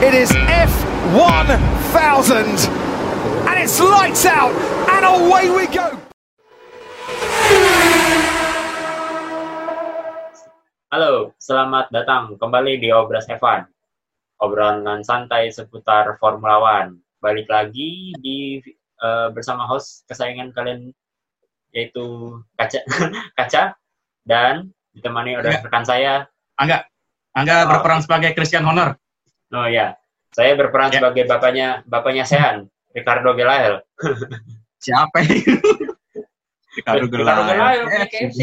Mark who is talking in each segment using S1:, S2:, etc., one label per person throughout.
S1: It is F1000. And it's lights out and away we go.
S2: Halo, selamat datang kembali di Obras Evan. Obrolan santai seputar Formula One. Balik lagi di uh, bersama host kesayangan kalian yaitu Kaca, Kaca dan ditemani oleh rekan saya
S3: Angga. Angga oh. berperan sebagai Christian Honor.
S2: Oh ya, saya berperan ya. sebagai bapaknya bapaknya Sehan, Ricardo Gelael.
S3: Siapa?
S2: Ricardo Gelael. Ricardo Gelael, KFC.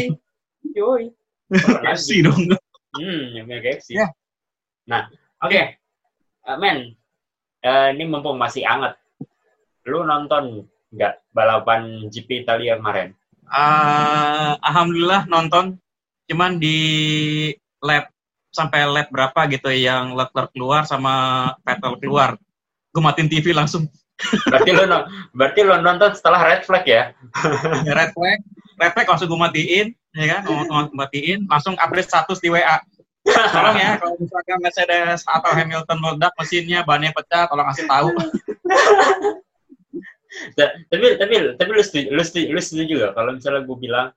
S2: Yoi.
S3: KFC dong.
S2: Hmm, yang KFC. Ya. Nah, oke. Okay. Uh, men, uh, ini mumpung masih anget. Lu nonton nggak balapan GP Italia kemarin?
S3: Uh, Alhamdulillah nonton. Cuman di lap sampai lap berapa gitu yang Leclerc keluar sama Vettel keluar. Gue matiin TV langsung.
S2: berarti lo berarti lo nonton setelah red flag ya?
S3: ya red flag, red flag langsung gue matiin, ya kan? Ngomong matiin, langsung update status di WA. Tolong ya, kalau misalkan Mercedes atau Hamilton meledak mesinnya, bannya pecah, tolong kasih tahu.
S2: tapi tapi tapi lu setuju, lu setuju, lu setuju juga kalau misalnya gue bilang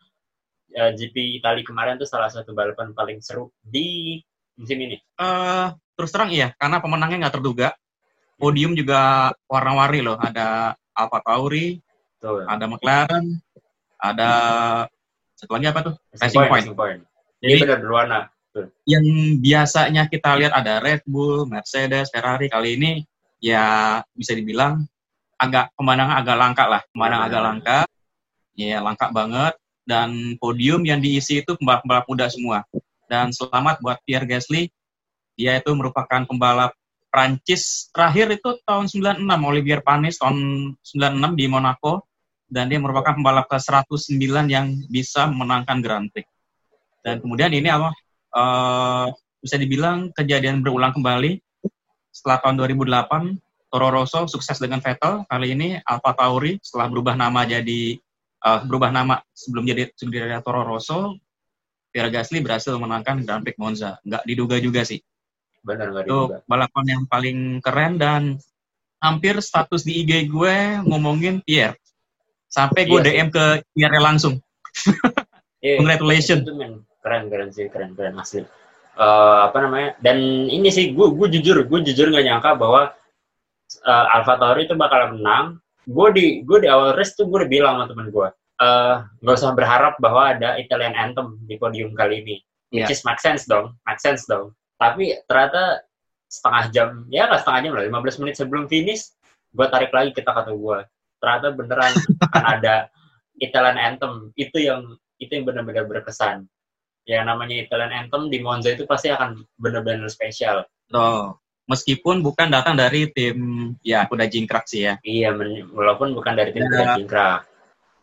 S2: uh, eh, GP Italia kemarin tuh salah satu balapan paling seru di musim ini?
S3: Uh, terus terang iya, karena pemenangnya nggak terduga. Podium juga warna-warni loh. Ada Alfa Tauri, Tuh. ada McLaren, ada satu lagi apa tuh?
S2: Racing, Point. Racing Point. Jadi benar berwarna.
S3: Yang biasanya kita lihat ada Red Bull, Mercedes, Ferrari kali ini ya bisa dibilang agak pemandangan agak langka lah, pemandangan agak langka, ya langka banget dan podium yang diisi itu pembalap-pembalap muda semua. Dan selamat buat Pierre Gasly, dia itu merupakan pembalap Prancis terakhir itu tahun 96, Olivier Panis tahun 96 di Monaco, dan dia merupakan pembalap ke 109 yang bisa menangkan Grand Prix. Dan kemudian ini apa? Uh, bisa dibilang kejadian berulang kembali setelah tahun 2008 Toro Rosso sukses dengan Vettel kali ini Alfa Tauri setelah berubah nama jadi uh, berubah nama sebelum jadi sebelum Toro Rosso, Pierre Gasly berhasil memenangkan Grand Prix Monza. Nggak diduga juga sih.
S2: Benar nggak diduga.
S3: Itu balapan yang paling keren dan hampir status di IG gue ngomongin Pierre. Sampai gue iya DM ke Pierre langsung.
S2: yeah, Congratulations. Itu, men. Keren, keren sih, keren, keren asli. Uh, apa namanya? Dan ini sih, gue, gue jujur, gue jujur nggak nyangka bahwa uh, Alfa Tauri itu bakal menang gue di gue di awal race tuh gue udah bilang sama temen gue uh, gak usah berharap bahwa ada Italian Anthem di podium kali ini. Yeah. which is make sense dong make sense dong. Tapi ternyata setengah jam ya nggak setengah jam lah 15 menit sebelum finish gue tarik lagi kita kata gue ternyata beneran akan ada Italian Anthem. Itu yang itu yang benar-benar berkesan. Yang namanya Italian Anthem di Monza itu pasti akan benar-benar spesial.
S3: Oh meskipun bukan datang dari tim ya kuda jingkrak sih ya.
S2: Iya, walaupun bukan dari tim ya, kuda jingkrak.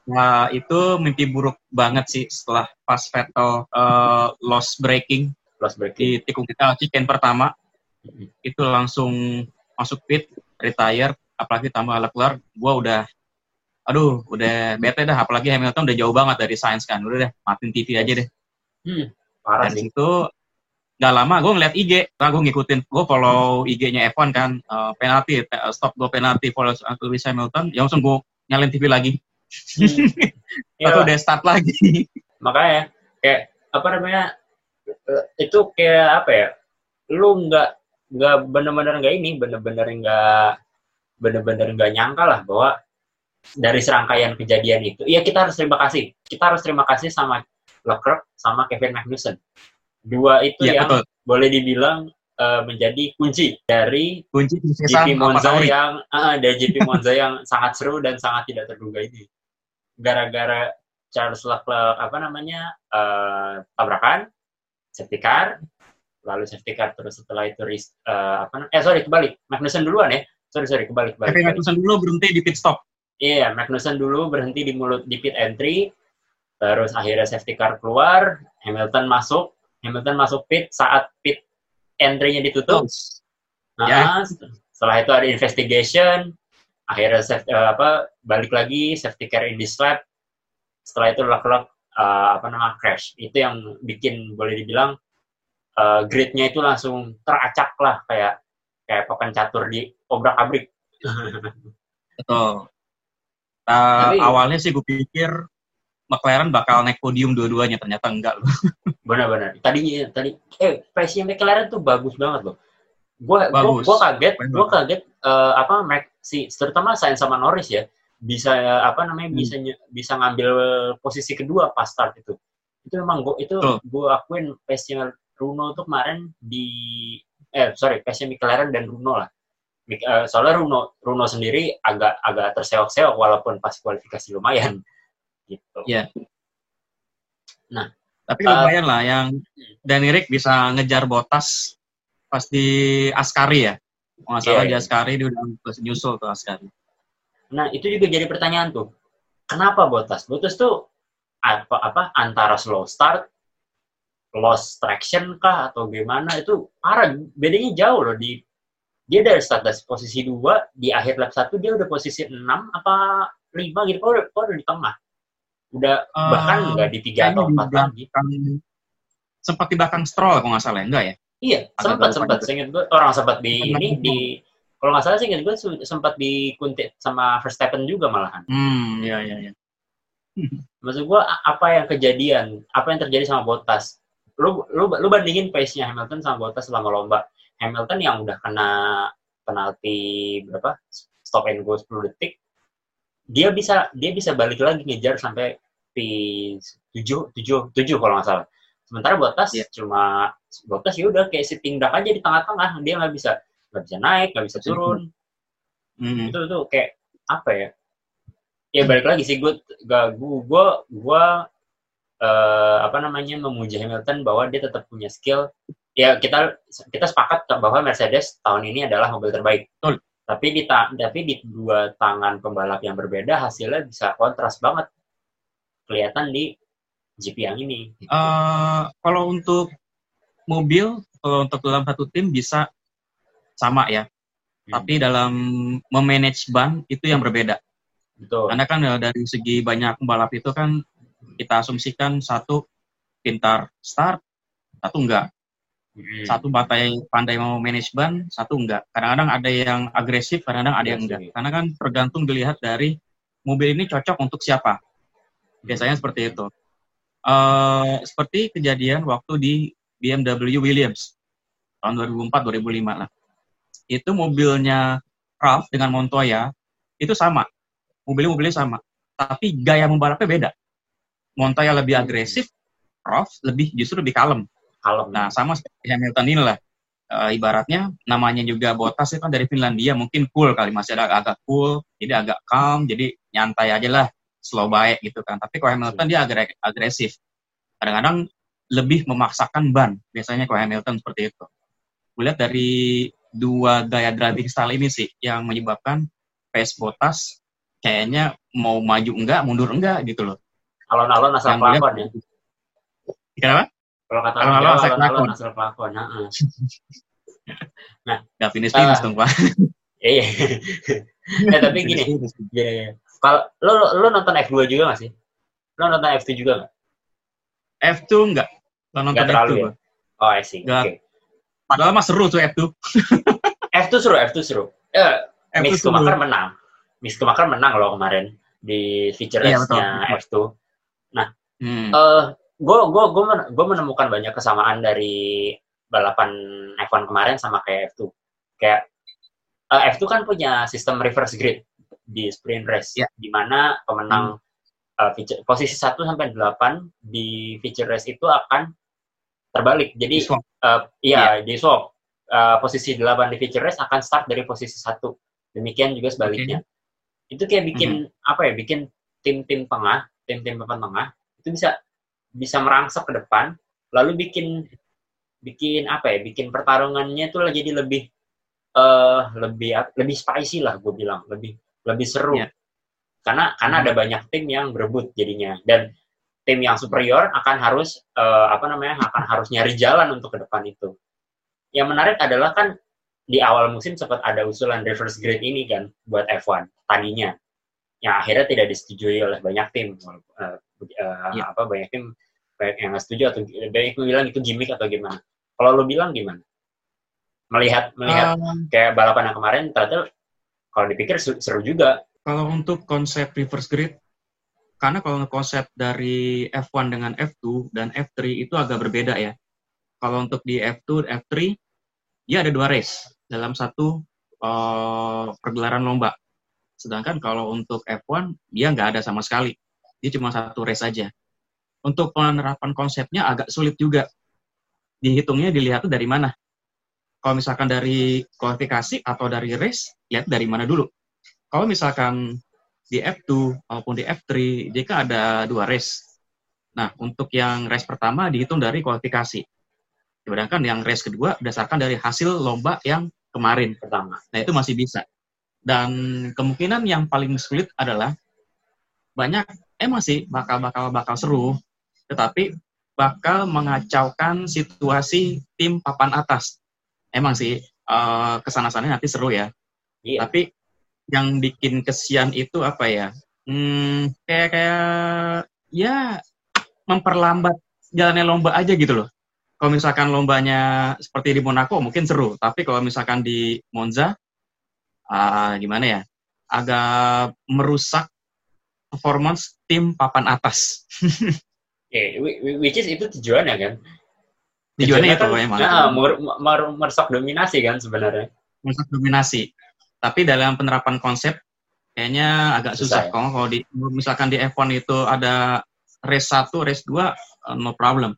S3: Nah, itu mimpi buruk banget sih setelah pas Vettel uh, loss breaking,
S2: loss breaking.
S3: di tikung kita chicken pertama. Mm-hmm. Itu langsung masuk pit, retire, apalagi tambah Leclerc, gua udah aduh, udah bete dah apalagi Hamilton udah jauh banget dari Sainz kan. Udah deh, matiin TV aja deh.
S2: Hmm, parah
S3: Dan sih. itu nggak lama gue ngeliat IG karena gue ngikutin gue follow IG-nya F1 kan uh, penalti stop gue penalti follow Lewis Hamilton ya langsung gue nyalin TV lagi. Atau udah start lagi.
S2: Makanya kayak apa namanya eh, itu kayak apa ya lu nggak nggak bener-bener nggak ini bener-bener nggak bener-bener nggak nyangka lah bahwa dari serangkaian kejadian itu iya kita harus terima kasih. Kita harus terima kasih sama Leclerc sama Kevin Magnussen. Dua itu ya, yang betul. boleh dibilang uh, menjadi kunci dari
S3: kunci
S2: GP Monza yang uh, dari GP Monza yang sangat seru dan sangat tidak terduga ini. Gara-gara Charles Leclerc apa namanya uh, tabrakan, safety car, lalu safety car terus setelah itu uh, apa eh sorry kebalik. Magnussen duluan ya. Sorry sorry kebalik kebalik,
S3: Tapi Magnussen dulu berhenti di pit stop.
S2: Iya yeah, Magnussen dulu berhenti di mulut di pit entry. Terus akhirnya safety car keluar Hamilton masuk. Hamilton masuk pit saat pit entry-nya ditutup. Nah, yeah. setelah itu ada investigation, akhirnya safety, uh, apa balik lagi safety car in this lap. Setelah itu Leclerc uh, apa nama crash. Itu yang bikin boleh dibilang uh, grid-nya itu langsung teracak lah kayak kayak papan catur di obrak abrik
S3: Betul. Nah,
S2: Tapi-
S3: awalnya sih gue pikir McLaren bakal naik podium dua-duanya, ternyata enggak loh.
S2: benar-benar tadinya tadi eh Pace McLaren tuh bagus banget loh gue gue kaget gue kaget eh, apa Mac si terutama Sainz sama Norris ya bisa eh, apa namanya
S3: Hmm.
S2: bisa bisa ngambil posisi kedua pas start itu itu memang gue itu
S3: Betul.
S2: gue akuin pace-nya Runo tuh kemarin di eh sorry pace-nya McLaren dan Runo lah eh, soalnya Runo Runo sendiri agak agak terseok-seok walaupun pas kualifikasi lumayan gitu
S3: Iya. Tapi
S2: Uh,
S3: lumayan lah yang Danny Rick bisa ngejar botas pas di Askari ya. Kalau nggak salah
S2: Iya,
S3: di
S2: iya.
S3: Askari dia udah nyusul ke Askari.
S2: Nah, itu juga jadi pertanyaan tuh. Kenapa Bottas? Bottas tuh apa apa antara slow start, lost traction kah atau gimana itu parah bedanya jauh loh di dia dari start dari posisi 2 di akhir lap 1 dia udah posisi 6 apa 5 gitu kok udah, kok udah di tengah udah
S3: Eh,
S2: bahkan nggak di 3 atau
S3: Kayaknya
S2: 4
S3: di
S2: lagi
S3: sempat di belakang Stroll kalau nggak salah enggak ya?
S2: Iya sempat sempat.
S3: juga.
S2: seingat gue orang sempat di ini di kalau nggak salah seingat gue sempat dikuntit sama Verstappen juga malahan.
S3: Hmm, iya iya iya.
S2: maksud gua a- apa yang kejadian apa yang terjadi sama Bottas? Lu lu lu bandingin pace-nya Hamilton sama Bottas selama lomba. Hamilton yang udah kena penalti berapa? Stop and go 10 detik dia bisa dia bisa balik lagi ngejar sampai di 7 7 7 kalau nggak salah. Sementara Bottas
S3: Iya.
S2: cuma Bottas ya udah kayak sitting duck aja di tengah-tengah dia nggak bisa nggak bisa naik nggak bisa turun
S3: Hmm.
S2: itu tuh kayak apa ya ya balik lagi sih gue gak gue gue eh, apa namanya memuji Hamilton bahwa dia tetap punya skill ya kita kita sepakat bahwa Mercedes tahun ini adalah mobil terbaik
S3: Betul.
S2: tapi di ta- tapi di dua tangan pembalap yang berbeda hasilnya bisa kontras banget kelihatan di GP yang ini gitu.
S3: Eh, kalau untuk mobil, kalau untuk dalam satu tim bisa sama ya.
S2: Hmm,
S3: Tapi dalam memanage ban itu yang berbeda.
S2: betul
S3: Karena kan eh, dari segi banyak pembalap itu kan kita asumsikan satu pintar start, satu enggak.
S2: Hmm.
S3: Satu pandai pandai mau manage ban, satu enggak. Kadang-kadang ada yang agresif, kadang-kadang ada yang enggak. Karena kan tergantung dilihat dari mobil ini cocok untuk siapa. Biasanya seperti itu. Eh seperti kejadian waktu di BMW Williams tahun 2004-2005 lah. Itu mobilnya Ralph dengan Montoya itu sama. Mobilnya mobilnya sama. Tapi gaya membalapnya beda. Montoya lebih agresif, Ralph lebih justru lebih kalem.
S2: kalem
S3: Nah, sama seperti Hamilton ini lah. Eh, ibaratnya namanya juga Bottas itu kan dari Finlandia mungkin cool kali masih ada agak cool, jadi agak calm, jadi nyantai aja lah, slow baik gitu kan. Tapi kalau Hamilton dia agak agresif. Kadang-kadang lebih memaksakan ban. Biasanya kalau Hamilton seperti itu. Kulihat dari dua gaya driving style ini sih yang menyebabkan pace Bottas kayaknya mau maju enggak, mundur enggak gitu loh.
S2: alon-alon asal
S3: Yang kulihat-
S2: pelakon ya
S3: Kenapa?
S2: kalau kata
S3: Alon-alon asal pelakon.
S2: asal pelakon heeh.
S3: Nggak finish-finish
S2: Ah.
S3: dong, Pak.
S2: Iya. eh, tapi gini, gini, gini. Kalau lo, lo lo nonton F2 juga nggak sih? Lo nonton F2 juga nggak?
S3: F2 enggak. Kalau nonton
S2: Nggak terlalu
S3: F2.
S2: ya? Oh, I see.
S3: Nggak.
S2: Oke.
S3: Padahal mah seru tuh F2.
S2: F2 seru, F2 seru. Eh,
S3: F2
S2: Mick
S3: seru.
S2: Schumacher menang. Mick Schumacher menang loh kemarin di feature
S3: Iya,
S2: race-nya F2.
S3: Hmm.
S2: Eh, gue gue gue gue menemukan banyak kesamaan dari balapan F1 kemarin sama kayak F2. Kayak eh, F2 kan punya sistem reverse grid di sprint race,
S3: Ya.
S2: di mana pemenang eh, feature, posisi 1 sampai 8 di feature race itu akan terbalik. Jadi
S3: Swap.
S2: eh, iya di swap. Eh, posisi 8 di feature race akan start dari posisi 1. Demikian juga sebaliknya. Itu kayak bikin apa ya? Bikin tim-tim tengah, tim-tim papan tengah itu bisa bisa merangsek ke depan lalu bikin bikin apa ya bikin pertarungannya tuh jadi lebih eh lebih ap- lebih spicy lah gue bilang lebih lebih seru
S3: Iya.
S2: Karena karena
S3: Hmm.
S2: ada banyak tim yang berebut jadinya. Dan tim yang superior akan harus eh, apa namanya akan harus nyari jalan untuk ke depan itu. Yang menarik adalah kan di awal musim sempat ada usulan reverse grade ini kan buat F1 tadinya. Yang akhirnya tidak disetujui oleh banyak tim Eh, eh,
S3: Iya.
S2: apa banyak tim banyak yang nggak setuju atau banyak yang bilang itu gimmick atau gimana. Kalau lo bilang gimana? Melihat melihat
S3: Um,
S2: kayak balapan yang kemarin ternyata kalau dipikir seru juga
S3: Kalau untuk konsep reverse grid, karena kalau konsep dari F1 dengan F2 dan F3 itu agak berbeda ya. Kalau untuk di F2, F3, dia ada dua race dalam satu eh, pergelaran lomba. Sedangkan kalau untuk F1, dia nggak ada sama sekali. Dia cuma satu race saja. Untuk penerapan konsepnya agak sulit juga. Dihitungnya dilihat dari mana. Kalau misalkan dari kualifikasi atau dari race, lihat dari mana dulu kalau misalkan di F2 maupun di F3, dia kan ada dua race. Nah, untuk yang race pertama dihitung dari kualifikasi. Sedangkan yang race kedua berdasarkan dari hasil lomba yang kemarin.
S2: pertama
S3: Nah, itu masih bisa. Dan kemungkinan yang paling sulit adalah banyak emang sih bakal bakal bakal seru, tetapi bakal mengacaukan situasi tim papan atas. Emang sih eh, ke sana-sana nanti seru ya.
S2: iya
S3: Tapi yang bikin kesian itu apa ya? Hmm, kayak kayak ya memperlambat jalannya lomba aja gitu loh. Kalau misalkan lombanya seperti di Monaco mungkin seru, tapi kalau misalkan di Monza ah, gimana ya? Agak merusak performance tim papan atas.
S2: Whi- which is itu tujuannya kan
S3: Tujuannya itu
S2: kan,
S3: emang.
S2: nah, mer- mer- merusak dominasi kan sebenarnya
S3: merusak dominasi. Tapi dalam penerapan konsep kayaknya agak
S2: Susah
S3: susah.
S2: ya?
S3: Kalau di misalkan di F1 itu ada race 1, race 2 eh, no problem.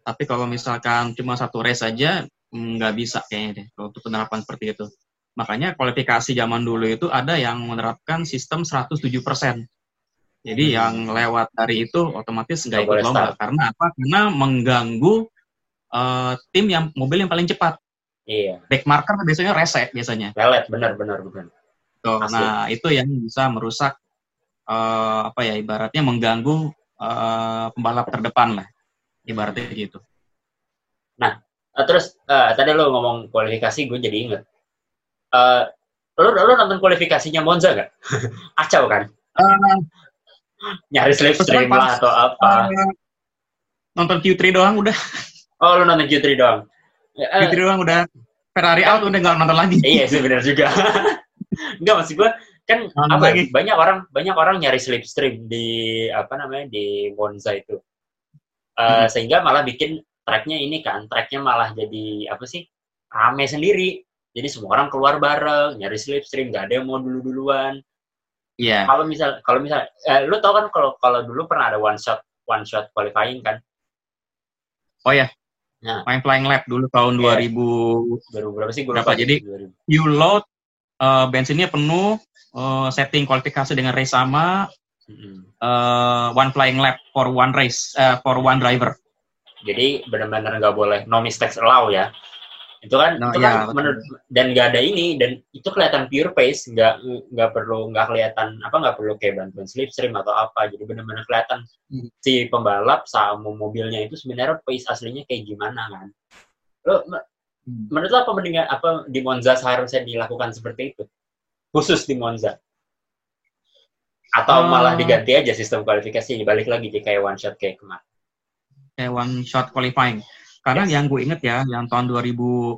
S3: Tapi kalau misalkan cuma satu race saja mm, nggak bisa kayaknya deh kalau untuk penerapan seperti itu. Makanya kualifikasi zaman dulu itu ada yang menerapkan sistem 107%. Jadi
S2: Hmm.
S3: yang lewat dari itu otomatis nggak ikut lomba. Karena apa? Karena mengganggu eh, tim yang mobil yang paling cepat.
S2: Iya.
S3: Back marker biasanya rese biasanya.
S2: lelet benar benar benar.
S3: Tuh,
S2: Asli.
S3: nah itu yang bisa merusak eh, apa ya ibaratnya mengganggu eh, pembalap terdepan lah. Ibaratnya gitu.
S2: Eh, terus eh, tadi lo ngomong kualifikasi gue jadi inget. Eh, lo lo nonton kualifikasinya Monza gak kacau kan?
S3: Eh,
S2: nyari slipstream lah atau apa.
S3: eh, nonton Q3 doang udah.
S2: Oh lo nonton Q3 doang Eh,
S3: Q3 doang udah Ferrari out udah nggak nonton lagi.
S2: iya sih benar juga Enggak maksud gue kan
S3: Nonton
S2: apa ya,
S3: lagi.
S2: banyak orang banyak orang nyari slipstream di apa namanya di Monza itu Eh,
S3: Hmm.
S2: sehingga malah bikin tracknya ini kan tracknya malah jadi apa sih rame sendiri jadi semua orang keluar bareng nyari slipstream nggak ada yang mau dulu duluan
S3: Iya.
S2: kalau misal kalau misal eh, lu tau kan kalau kalau dulu pernah ada one shot one shot qualifying kan
S3: Oh ya.
S2: Nah.
S3: Main flying lap dulu tahun
S2: Iya.
S3: 2000
S2: baru berapa sih
S3: Berapa? Jadi-
S2: 2000.
S3: you load eh, bensinnya penuh eh, setting kualifikasi dengan race sama eh, one flying lap for one race eh, for one driver.
S2: jadi benar-benar nggak boleh no mistakes allow ya itu kan
S3: No,
S2: itu
S3: iya,
S2: kan menurut dan nggak ada ini dan itu kelihatan pure pace nggak nggak perlu nggak kelihatan apa nggak perlu kayak bantuan slipstream atau apa jadi benar-benar kelihatan
S3: Hmm.
S2: si pembalap sama mobilnya itu sebenarnya pace aslinya kayak gimana kan lo
S3: Hmm.
S2: menurut lo apa mendingan apa di Monza seharusnya dilakukan seperti itu khusus di Monza atau
S3: Eh.
S2: malah diganti aja sistem kualifikasi balik lagi di kayak one shot kayak kemarin
S3: kayak one shot qualifying. Karena
S2: Yes.
S3: yang gue inget ya, yang tahun 2000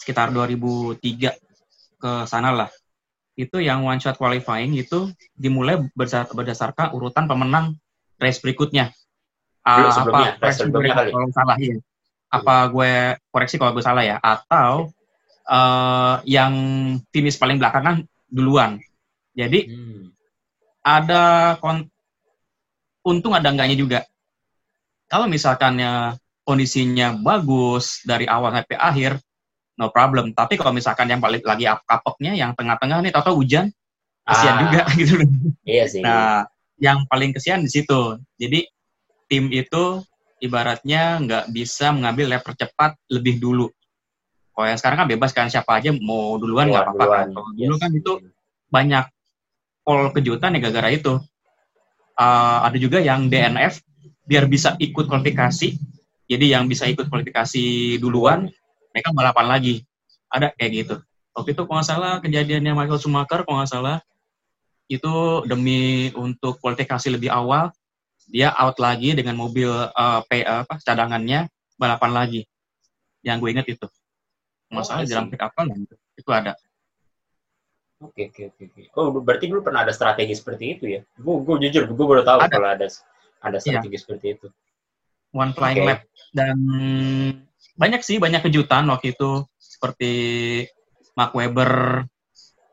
S3: sekitar 2003 ke sana lah. Itu yang one shot qualifying itu dimulai berdasar- berdasarkan urutan pemenang race berikutnya. Ah,
S2: sebelumnya, race sebelumnya
S3: gue
S2: kali.
S3: Kalau salah iya. Apa gue koreksi kalau gue salah ya? Atau eh, yang finish paling belakangan duluan. Jadi
S2: Hmm.
S3: ada kon- untung ada enggaknya juga. Kalau misalkannya kondisinya bagus dari awal sampai akhir, no problem. Tapi kalau misalkan yang balik lagi ap- kapoknya, yang tengah-tengah nih, tau hujan, kesian
S2: Ah.
S3: juga gitu. loh.
S2: iya sih
S3: Nah, yang paling kesian di situ. Jadi tim itu ibaratnya nggak bisa mengambil lap tercepat lebih dulu. Kalau yang sekarang kan bebas kan siapa aja mau duluan nggak
S2: Keluar
S3: apa-apa kan. Kalau dulu
S2: Yes.
S3: kan itu banyak pol kejutan ya gara-gara itu. Uh, ada juga yang DNF biar bisa ikut kualifikasi. Jadi yang bisa ikut kualifikasi duluan, mereka balapan lagi. Ada kayak gitu. Waktu itu kalau nggak salah kejadiannya Michael Schumacher kalau nggak salah itu demi untuk kualifikasi lebih awal dia out lagi dengan mobil uh, P, apa cadangannya balapan lagi. Yang gue inget itu. Masalah
S2: see.
S3: jarang pick up itu ada.
S2: Oke oke oke. Oh berarti dulu pernah ada strategi seperti itu ya? Gue gue jujur gue baru tahu
S3: Ada.
S2: kalau ada ada strategi seperti itu.
S3: One Flying
S2: Oke.
S3: Lab dan banyak sih banyak kejutan waktu itu seperti Mark Webber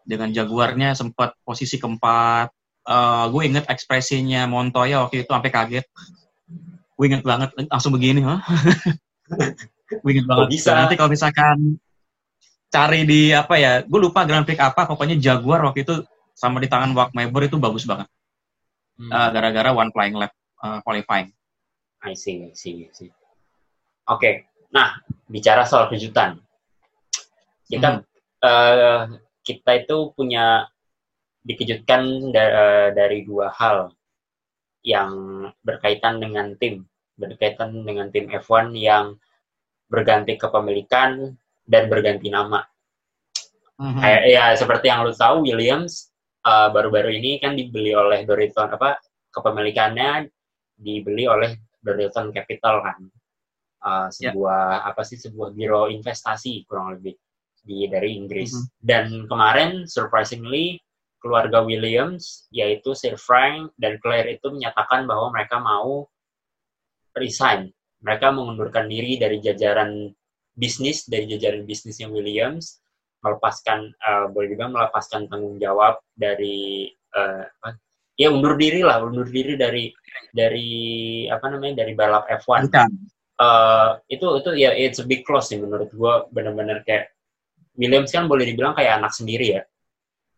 S3: dengan Jaguarnya sempat posisi keempat. Eh, gue inget ekspresinya Montoya waktu itu sampai kaget. Gue inget banget langsung begini, hah? gue inget banget.
S2: bisa?
S3: Nanti kalau misalkan cari di apa ya, gue lupa Grand Prix apa, pokoknya Jaguar waktu itu sama di tangan Mark Webber itu bagus banget.
S2: Hmm.
S3: Eh, gara-gara One Flying Lab eh, qualifying.
S2: I see, I see, I see. Oke, nah bicara soal kejutan, kita eh, kita itu punya dikejutkan da- eh, dari dua hal yang berkaitan dengan tim, berkaitan dengan tim F1 yang berganti kepemilikan dan berganti nama.
S3: Mhm.
S2: Kayak ya seperti yang lu tahu Williams eh, baru-baru ini kan dibeli oleh Dorilton apa kepemilikannya dibeli oleh Dorilton Capital kan. Eh, sebuah apa sih sebuah biro investasi kurang lebih di dari Inggris.
S3: Mhm.
S2: Dan kemarin surprisingly keluarga Williams yaitu Sir Frank dan Claire itu menyatakan bahwa mereka mau resign. Mereka mengundurkan diri dari jajaran bisnis dari jajaran bisnisnya Williams melepaskan eh, boleh juga melepaskan tanggung jawab dari apa? Ya undur diri lah undur diri dari dari apa namanya dari balap F1
S3: Bukan.
S2: Eh, itu itu ya it's a big close sih menurut gua benar-benar kayak Williams kan boleh dibilang kayak anak sendiri ya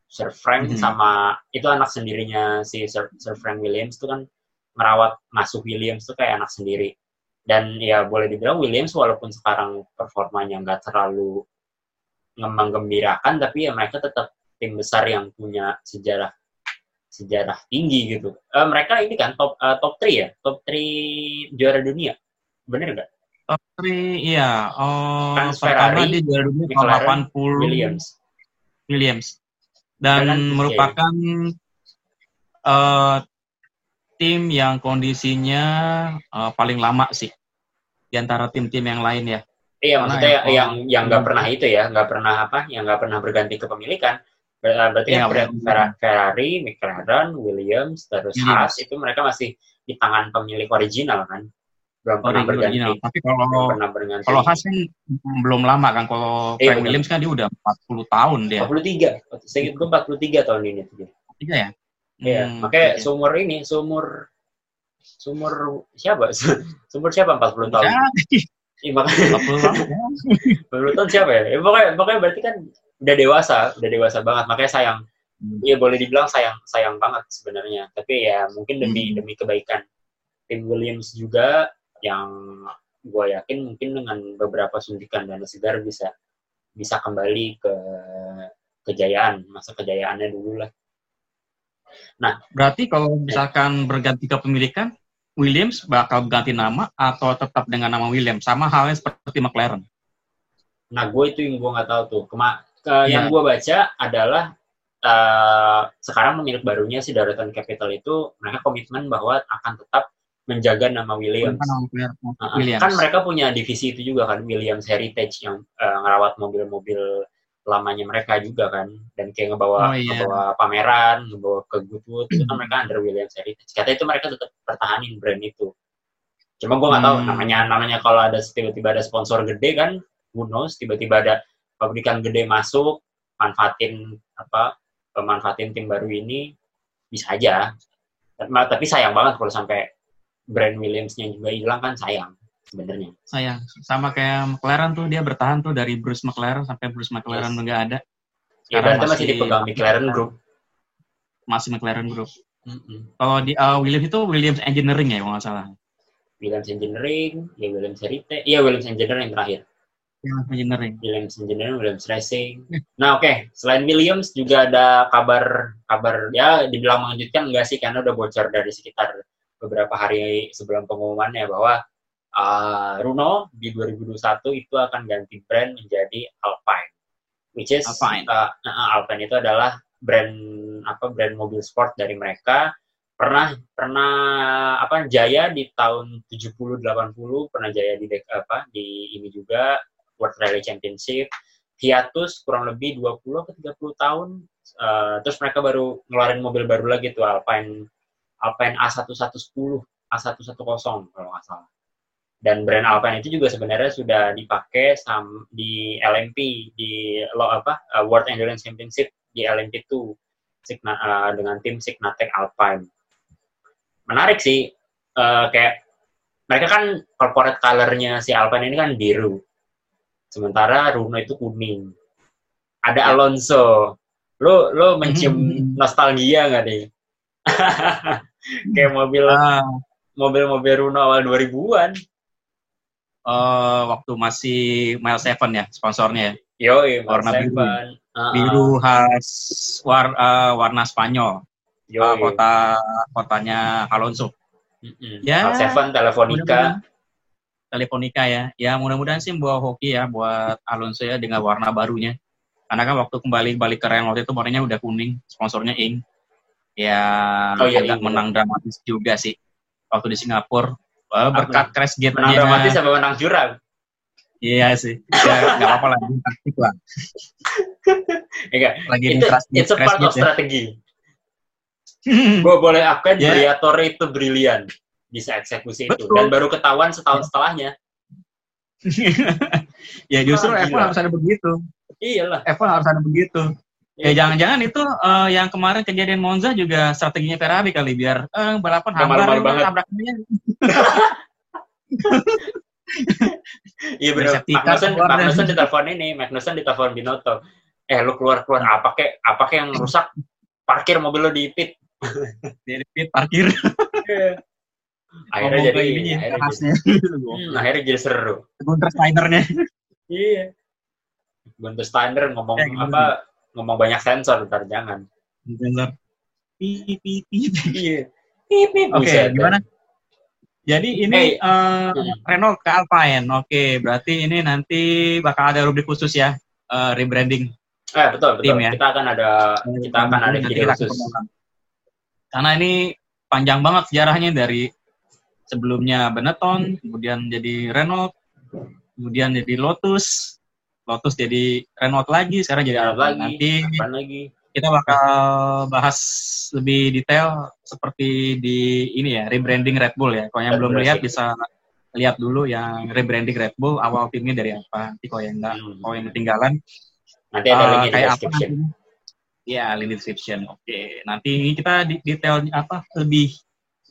S2: Sir Frank
S3: Mhm.
S2: sama itu anak sendirinya si Sir, Sir Frank Williams tuh kan merawat ngasuh Williams tuh kayak anak sendiri dan ya boleh dibilang Williams walaupun sekarang performanya nggak terlalu ngembang-gembirakan tapi ya mereka tetap tim besar yang punya sejarah sejarah tinggi gitu. Eh, mereka ini kan top eh, top 3 ya, top 3 juara dunia. Bener nggak?
S3: Top 3, iya. Oh, pertama
S2: Ferrari,
S3: dia juara dunia tahun
S2: McLaren,
S3: 80
S2: Williams.
S3: Williams. Dan
S2: oke.
S3: merupakan eh, tim yang kondisinya eh, paling lama sih di antara tim-tim yang lain ya.
S2: Iya, maksudnya
S3: yang-
S2: yang nggak pernah itu ya, nggak pernah apa, yang nggak pernah berganti kepemilikan. Ber- Berarti Fer-
S3: benar.
S2: Fer- Ferrari, McLaren, Williams, terus
S3: Williams.
S2: Haas itu mereka masih di tangan pemilik original kan, belum pernah berganti,
S3: original. Tapi
S2: belum
S3: kalau
S2: pernah berganti.
S3: kalau Haas kan belum lama kan. Kalau
S2: Iya,
S3: Frank. Williams kan dia udah 40 tahun dia.
S2: 43, saya ingat gue 43 tahun ini tuh dia.
S3: Tiga ya?
S2: Iya,
S3: Hmm,
S2: makanya
S3: oke.
S2: seumur ini, seumur seumur siapa? Seumur siapa 40 tahun?
S3: Ya,
S2: Iya, makanya
S3: 40 tahun. ya.
S2: 40 tahun siapa ya? ya pokoknya, pokoknya berarti kan udah dewasa, udah dewasa banget. Makanya sayang,
S3: Hmm.
S2: Iya boleh dibilang sayang, sayang banget sebenarnya. Tapi ya mungkin demi
S3: Hmm.
S2: demi kebaikan tim Williams juga yang gue yakin mungkin dengan beberapa suntikan dana segar bisa bisa kembali ke kejayaan masa kejayaannya dulu lah.
S3: Berarti kalau misalkan berganti kepemilikan, Williams bakal ganti nama atau tetap dengan nama Williams? Sama halnya seperti McLaren.
S2: Nah, gue itu yang gue nggak tahu tuh. Kema ke-
S3: Iya.
S2: Yang gue baca adalah eh, sekarang pemilik barunya si Daratan Capital itu mereka komitmen bahwa akan tetap menjaga nama Williams. Uh-uh.
S3: Williams.
S2: Kan mereka punya divisi itu juga kan Williams Heritage yang eh, ngerawat mobil-mobil lamanya mereka juga kan dan kayak ngebawa
S3: Oh, iya.
S2: ngebawa pameran, ngebawa ke Goodwood itu kan mereka under Williams Heritage. Katanya itu mereka tetap pertahanin brand itu. Cuma gue nggak tahu
S3: Hmm.
S2: namanya namanya kalau ada tiba-tiba ada sponsor gede kan, who knows tiba-tiba ada pabrikan gede masuk manfaatin apa pemanfaatin tim baru ini bisa aja. Tapi sayang banget kalau sampai brand Williams-nya juga hilang kan sayang sebenarnya.
S3: sayang sama kayak McLaren tuh dia bertahan tuh dari Bruce McLaren sampai Bruce McLaren
S2: Yes.
S3: nggak ada
S2: Ya
S3: Sekarang
S2: berarti masih
S3: masih-
S2: dipegang McLaren Group.
S3: masih McLaren Group
S2: Mm-mm.
S3: kalau di uh, Williams itu Williams Engineering ya kalau nggak salah
S2: Williams Engineering, ya Williams Heritage, iya Williams Engineering terakhir.
S3: Williams Engineering.
S2: Williams Engineering, Williams Racing. Nah oke, selain Williams juga ada kabar kabar ya dibilang mengejutkan enggak sih? Karena udah bocor dari sekitar beberapa hari sebelum pengumumannya bahwa uh, Runo di 2021 itu akan ganti brand menjadi Alpine, which is
S3: Alpine.
S2: uh, uh, Alpine itu adalah brand apa brand mobil sport dari mereka. Pernah pernah apa jaya di tahun 70 80 pernah jaya di dek- apa di ini juga World Rally Championship. Hiatus kurang lebih 20 atau 30 tahun uh, terus mereka baru ngeluarin mobil baru lagi tuh Alpine Alpine A1110 A110 kalau nggak salah. Dan brand Alpine itu juga sebenarnya sudah dipakai di LMP di lo apa uh, World Endurance Championship di LMP2 Signa, uh, dengan tim Signatec Alpine. Menarik sih uh, kayak mereka kan corporate colornya si Alpine ini kan biru sementara Runo itu kuning ada ya. Alonso lo lo mencium hmm. nostalgia nggak nih kayak mobil uh, mobil-mobil Runo awal 2000-an
S3: uh, eh, waktu masih Mile Seven ya sponsornya
S2: Yo,
S3: warna biru. Uh, biru khas war, uh, warna Spanyol. Yo, uh, kota kotanya Alonso.
S2: Mm-hmm. Ya. Seven Telefonica.
S3: Telefonica ya. Ya mudah-mudahan sih buat hoki ya buat Alonso ya dengan warna barunya. Karena kan waktu kembali balik ke Renault itu warnanya udah kuning, sponsornya Ing. Ya oh, iya, agak iya. menang dramatis juga sih waktu di Singapura. Well, berkat crash gate
S2: Menang dramatis sampai menang jurang.
S3: Iya sih. Ya, gak apa-apa lah, taktik lah.
S2: Enggak. Lagi itu, it's a part of ya. strategi. Gue boleh akui yeah. Briatore itu brilian bisa eksekusi Betul. itu dan baru ketahuan setahun yeah. setelahnya.
S3: ya justru oh, F1 harus ada begitu.
S2: Iyalah.
S3: F1 harus ada begitu. Ya jangan-jangan itu uh, yang kemarin kejadian Monza juga strateginya Ferrari kali biar uh, balapan hambar
S2: tabraknya. Iya benar. Magnussen, Magnussen ditelepon ini, Magnussen ditelepon Binotto. Eh lu keluar keluar apa kek apa kek yang rusak? Parkir mobil lo di pit.
S3: di pit parkir.
S2: Iya. akhirnya jadi ini akhirnya, jadi, hmm, akhirnya jadi seru.
S3: Gunter Steinernya.
S2: iya. Gunter Steiner ngomong ya, apa ngomong banyak sensor ntar jangan.
S3: Sensor. Pi pi pi. Iya. Oke, gimana? Jadi ini hey. uh, Renault ke Alpine. Oke, berarti ini nanti bakal ada rubrik khusus ya, uh, rebranding.
S2: Eh, betul, betul. Tim, ya. Kita akan ada kita akan ada video khusus.
S3: Karena ini panjang banget sejarahnya dari sebelumnya Benetton, kemudian jadi Renault, kemudian jadi Lotus, Lotus jadi Renault lagi, sekarang jadi Alpine. Nanti lagi kita bakal bahas lebih detail seperti di ini ya rebranding Red Bull ya. Kalau yang belum lihat bisa lihat dulu yang rebranding Red Bull awal timnya dari apa. Nanti kalau yang enggak, hmm. kalau yang ketinggalan
S2: nanti ada uh, link kayak description. Apa
S3: Ya, link description. Oke, nanti kita detail apa lebih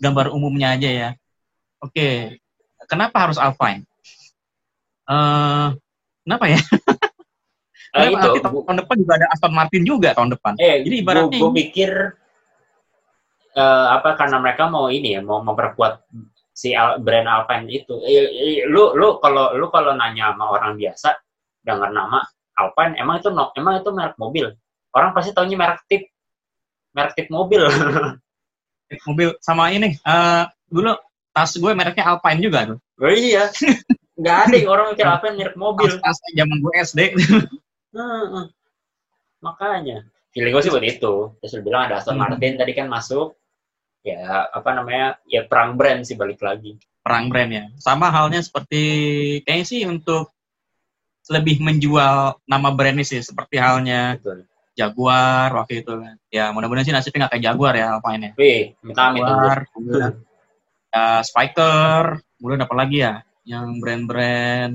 S3: gambar umumnya aja ya. Oke, kenapa harus Alpine? Uh, kenapa ya?
S2: Uh, itu
S3: tahun depan juga ada Aston Martin juga tahun depan.
S2: Eh, Jadi ibaratnya gue pikir uh, apa karena mereka mau ini ya mau memperkuat si Al, brand Alpine itu. Eh, lu lu kalau lu kalau nanya sama orang biasa dengar nama Alpine emang itu no, emang itu merek mobil. Orang pasti tahunya merek tip merek tip mobil.
S3: mobil sama ini uh, dulu tas gue mereknya Alpine juga tuh.
S2: Oh iya. Nggak ada orang mikir Alpine merek mobil.
S3: Tas, tas zaman gue SD.
S2: Hmm, makanya feeling gue sih buat itu terus bilang ada Aston hmm. Martin tadi kan masuk ya apa namanya ya perang brand sih balik lagi
S3: perang brand ya sama halnya seperti kayaknya sih untuk lebih menjual nama brand ini sih seperti halnya Betul. Jaguar waktu itu kan ya mudah-mudahan sih nasibnya nggak kayak Jaguar ya apa ini
S2: Wih, minta Jaguar
S3: ya, Spiker. Kemudian apa lagi ya? Yang brand-brand.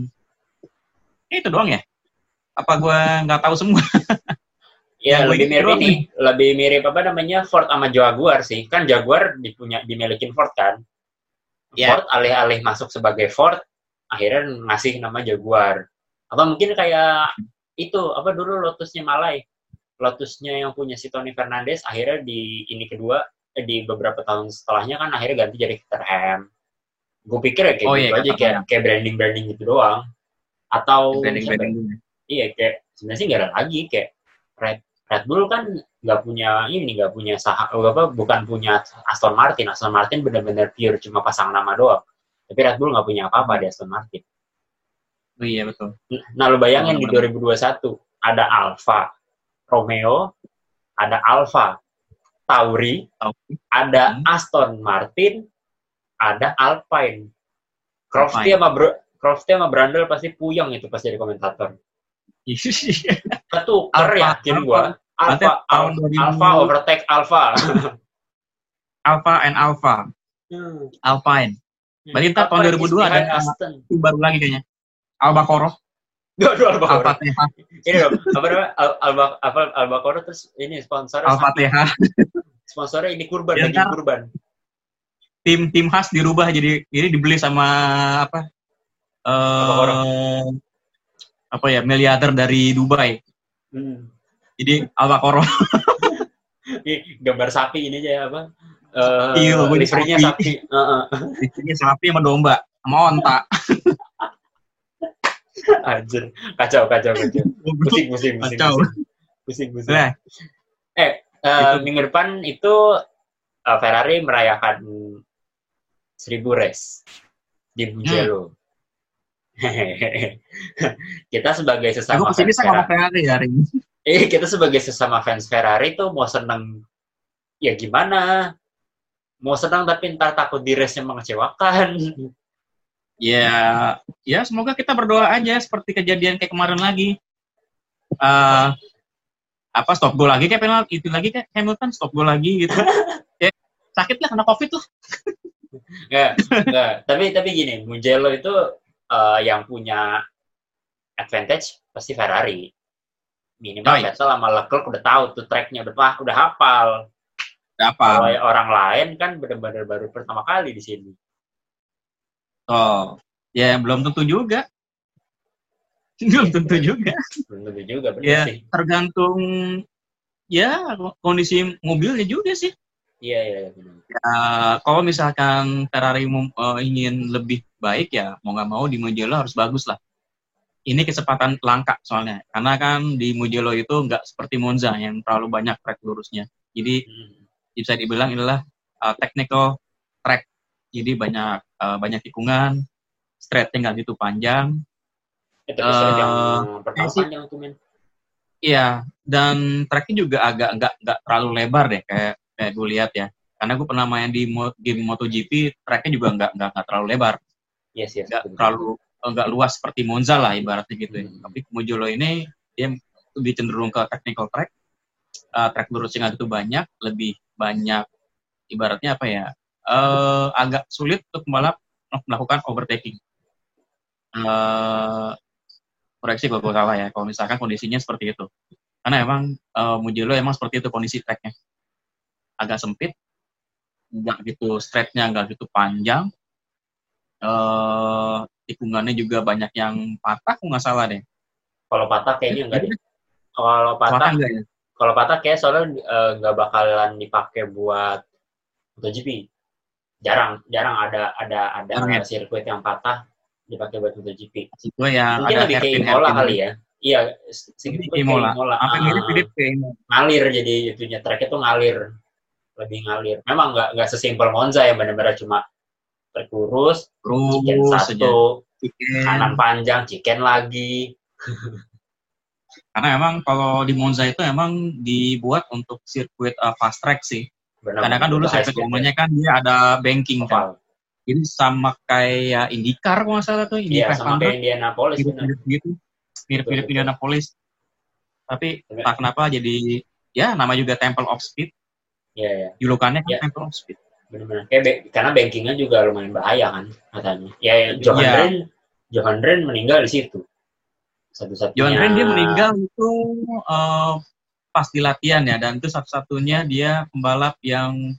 S3: Itu doang ya? Apa gue nggak tahu semua?
S2: Ya lebih mirip ini. Lebih mirip apa namanya? Ford sama Jaguar sih. Kan Jaguar dipunya dimilikin Ford kan? Yeah. Ford alih-alih masuk sebagai Ford akhirnya ngasih nama Jaguar. Atau mungkin kayak itu apa dulu Lotusnya Malay Lotusnya yang punya si Tony Fernandez akhirnya di ini kedua eh, di beberapa tahun setelahnya kan akhirnya ganti jadi Caterham gue pikir ya kayak oh, gitu iya, aja kayak kayak branding branding gitu doang. Atau branding, branding iya kayak sebenarnya sih nggak ada lagi kayak Red Red Bull kan nggak punya ini nggak punya saham apa bukan punya Aston Martin. Aston Martin benar-benar pure cuma pasang nama doang. Tapi Red Bull nggak punya apa-apa di Aston Martin.
S3: Oh, iya betul.
S2: Nah lo bayangin di 2021 ada Alfa Romeo ada Alfa Tauri ada hmm. Aston Martin ada Alpine Crofty sama Bro Crofty sama Brandel pasti puyeng itu pas jadi komentator Ketuker
S3: Alfa,
S2: yakin gua.
S3: Berarti
S2: Alfa,
S3: tahun
S2: Alfa,
S3: 2000.
S2: Alfa overtake Alfa.
S3: Alpha and Alpha,
S2: Hmm.
S3: Alpine. Berarti ntar tahun
S2: Alfa
S3: 2002
S2: is behind
S3: ada-
S2: Aston.
S3: Baru lagi kayaknya. Albacoro,
S2: Aduh, Alfa.
S3: Alpha TH,
S2: Ini dong, apa namanya? Al Alba apa Albacoro terus ini sponsor
S3: Alpha TH.
S2: Sponsornya ini kurban
S3: Ya, ntar-
S2: kurban.
S3: Tim tim khas dirubah jadi ini dibeli sama apa?
S2: Albacoro.
S3: Eh apa ya miliarder dari Dubai.
S2: Hmm.
S3: Jadi Albacoro.
S2: Ini gambar sapi ini aja ya, apa? Eh,
S3: Iya,
S2: livernya
S3: sapi.
S2: sapi. Heeh.
S3: Ini sapi sama domba, sama onta.
S2: Anjir, kacau kacau kacau. Pusing pusing pusing.
S3: Kacau.
S2: Pusing pusing. pusing.
S3: Nah,
S2: Eh, eh,
S3: Itu.
S2: minggu depan itu eh, Ferrari merayakan 1000 race di
S3: Hmm.
S2: Mugello. kita sebagai
S3: aku
S2: sesama ke
S3: sini fans
S2: Ferrari,
S3: Ferrari hari ini.
S2: eh kita sebagai sesama fans Ferrari tuh mau seneng ya gimana? Mau senang tapi ntar takut di race-nya mengecewakan.
S3: Ya, ya semoga kita berdoa aja seperti kejadian kayak kemarin lagi. Eh apa stop goal lagi kayak penalti itu lagi kayak Hamilton stop goal lagi gitu. ya, sakit lah kena covid lah.
S2: Enggak. tapi tapi gini, Mugello itu eh, yang punya advantage pasti Ferrari. Minimal
S3: Oh, iya.
S2: Sama Leclerc udah tahu tuh tracknya udah wah, udah hafal.
S3: Apa?
S2: Kalau orang lain kan benar-benar baru pertama kali di sini.
S3: Oh, ya belum tentu juga. Belum tentu juga.
S2: Belum tentu juga benar
S3: Ya.
S2: sih.
S3: Tergantung ya kondisi mobilnya juga sih.
S2: Iya iya iya.
S3: Ya, kalau misalkan Ferrari eh, ingin lebih baik ya mau nggak mau di Mugello harus bagus lah. Ini kesempatan langka soalnya karena kan di Mugello itu nggak seperti Monza yang terlalu banyak track lurusnya. Jadi
S2: Hmm.
S3: bisa dibilang inilah uh, technical track. Jadi banyak uh, banyak tikungan, straightnya nggak gitu panjang.
S2: Itu episode
S3: Eh,
S2: yang panjang tuh men.
S3: Iya, dan tracknya juga agak nggak nggak terlalu lebar deh kayak kayak gue lihat ya. Karena gue pernah main di mo- game MotoGP, tracknya juga nggak nggak nggak terlalu lebar,
S2: Yes yes.
S3: nggak terlalu nggak luas seperti Monza lah ibaratnya gitu ya.
S2: Hmm.
S3: Tapi Mugello ini dia lebih cenderung ke technical track, Uh, track lurusnya nggak gitu banyak, lebih banyak ibaratnya apa ya? eh agak sulit untuk pembalap melakukan overtaking. Eh koreksi kalau gue salah ya, kalau misalkan kondisinya seperti itu. Karena emang eh, Mugello emang seperti itu kondisi tracknya. Agak sempit, nggak gitu straightnya nggak gitu panjang. eh tikungannya juga banyak yang patah, kalau nggak salah deh.
S2: Kalau patah kayaknya enggak deh. Kalau
S3: Patah
S2: patah
S3: enggak ya?
S2: kalau patah kayak soalnya nggak bakalan dipakai buat MotoGP. Jarang, jarang ada ada ada
S3: ya?
S2: sirkuit yang patah dipakai buat MotoGP.
S3: Gue ya
S2: Mungkin
S3: ada
S2: lebih
S3: hairpin-
S2: Imola kali ya. Iya, sedikit
S3: Imola.
S2: Imola. Ah,
S3: mirip-mirip kayak Imola.
S2: ngalir jadi itunya tracknya tuh ngalir, lebih ngalir. Memang nggak nggak sesimpel Monza yang benar-benar cuma track lurus, chicken
S3: aja.
S2: satu,
S3: Chicken.
S2: kanan panjang, chicken lagi.
S3: Karena emang kalau di Monza itu emang dibuat untuk sirkuit uh, fast track sih.
S2: Benar,
S3: Karena kan dulu sirkuit umumnya kan dia ada banking
S2: ya.
S3: kan. Jadi sama kayak IndyCar kalau nggak salah tuh, Indy
S2: Iya, sama
S3: 500
S2: kayak Indianapolis
S3: mirip-mirip gitu. Mirip-mirip
S2: Betul, betul.
S3: Indianapolis. Tapi tak kenapa jadi ya nama juga Temple of Speed.
S2: Iya, iya.
S3: Julukannya kan
S2: Iya.
S3: Temple of Speed.
S2: benar-benar kayak be- karena bankingnya juga lumayan bahaya kan katanya ya ya, Johan
S3: Iya.
S2: Ren Johan Ren meninggal di situ satu-satunya
S3: Johan Ren dia meninggal itu eh, pas di latihan ya dan itu satu-satunya dia pembalap yang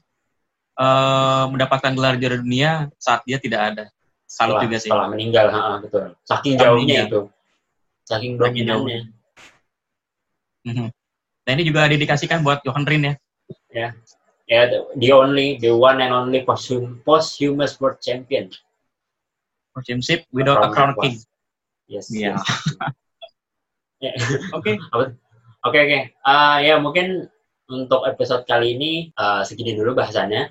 S3: eh, mendapatkan gelar juara dunia saat dia tidak ada. Salut
S2: setelah,
S3: juga sih.
S2: setelah meninggal ha, betul saking jauhnya itu saking dominannya
S3: Mhm. Nah ini juga dedikasikan buat Johan Rin ya.
S2: ya the, the only the one and only posthum, posthumous world champion
S3: Championship without a crown king.
S2: yes,
S3: Iya.
S2: yes. Ya.
S3: Oke.
S2: Oke oke. Ah, ya mungkin untuk episode kali ini ah, segini dulu bahasannya.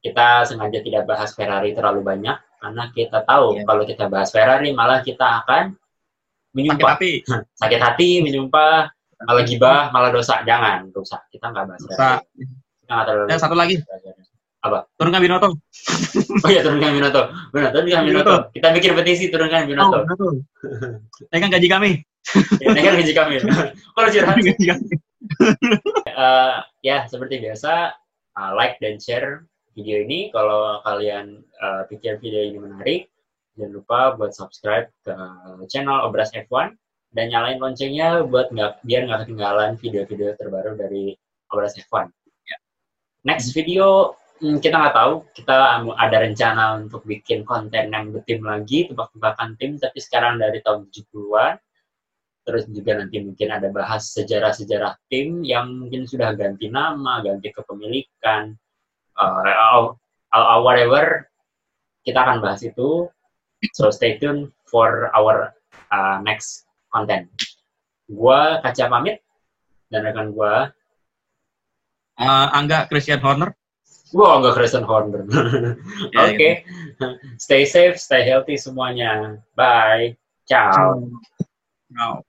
S2: Kita sengaja tidak bahas Ferrari terlalu banyak karena kita tahu
S3: Iya.
S2: kalau kita bahas Ferrari malah kita akan
S3: Sakit
S2: menyumpah
S3: hati.
S2: sakit hati, menyumpah, malah gibah, malah dosa. Jangan dosa. Kita nggak bahas
S3: Dosa.
S2: Ferrari. Kita nggak terlalu.
S3: Dan satu lagi.
S2: Apa?
S3: Turunkan Binoto.
S2: oh iya turunkan Binoto. Benar, turunkan Binoto. Kita bikin petisi turunkan Binoto. Oh,
S3: Naikkan gaji kami.
S2: ya, naikkan gaji kami. Kalau curhat. uh, ya seperti biasa uh, like dan share video ini kalau kalian uh, pikir video ini menarik jangan lupa buat subscribe ke channel Obras F1 dan nyalain loncengnya buat nggak biar nggak ketinggalan video-video terbaru dari Obras F1. Ya. Next video hmm, kita nggak tahu kita ada rencana untuk bikin konten yang bertim lagi tebak-tebakan tim tapi sekarang dari tahun 70-an terus juga nanti mungkin ada bahas sejarah-sejarah tim yang mungkin sudah ganti nama ganti kepemilikan uh, uh, whatever kita akan bahas itu so stay tuned for our uh, next content gua kaca pamit dan rekan gua
S3: uh, Angga Christian Horner
S2: Wow, enggak Christian Horner. Oke. Okay. Gitu. Stay safe, stay healthy semuanya. Bye. Ciao.
S3: Ciao.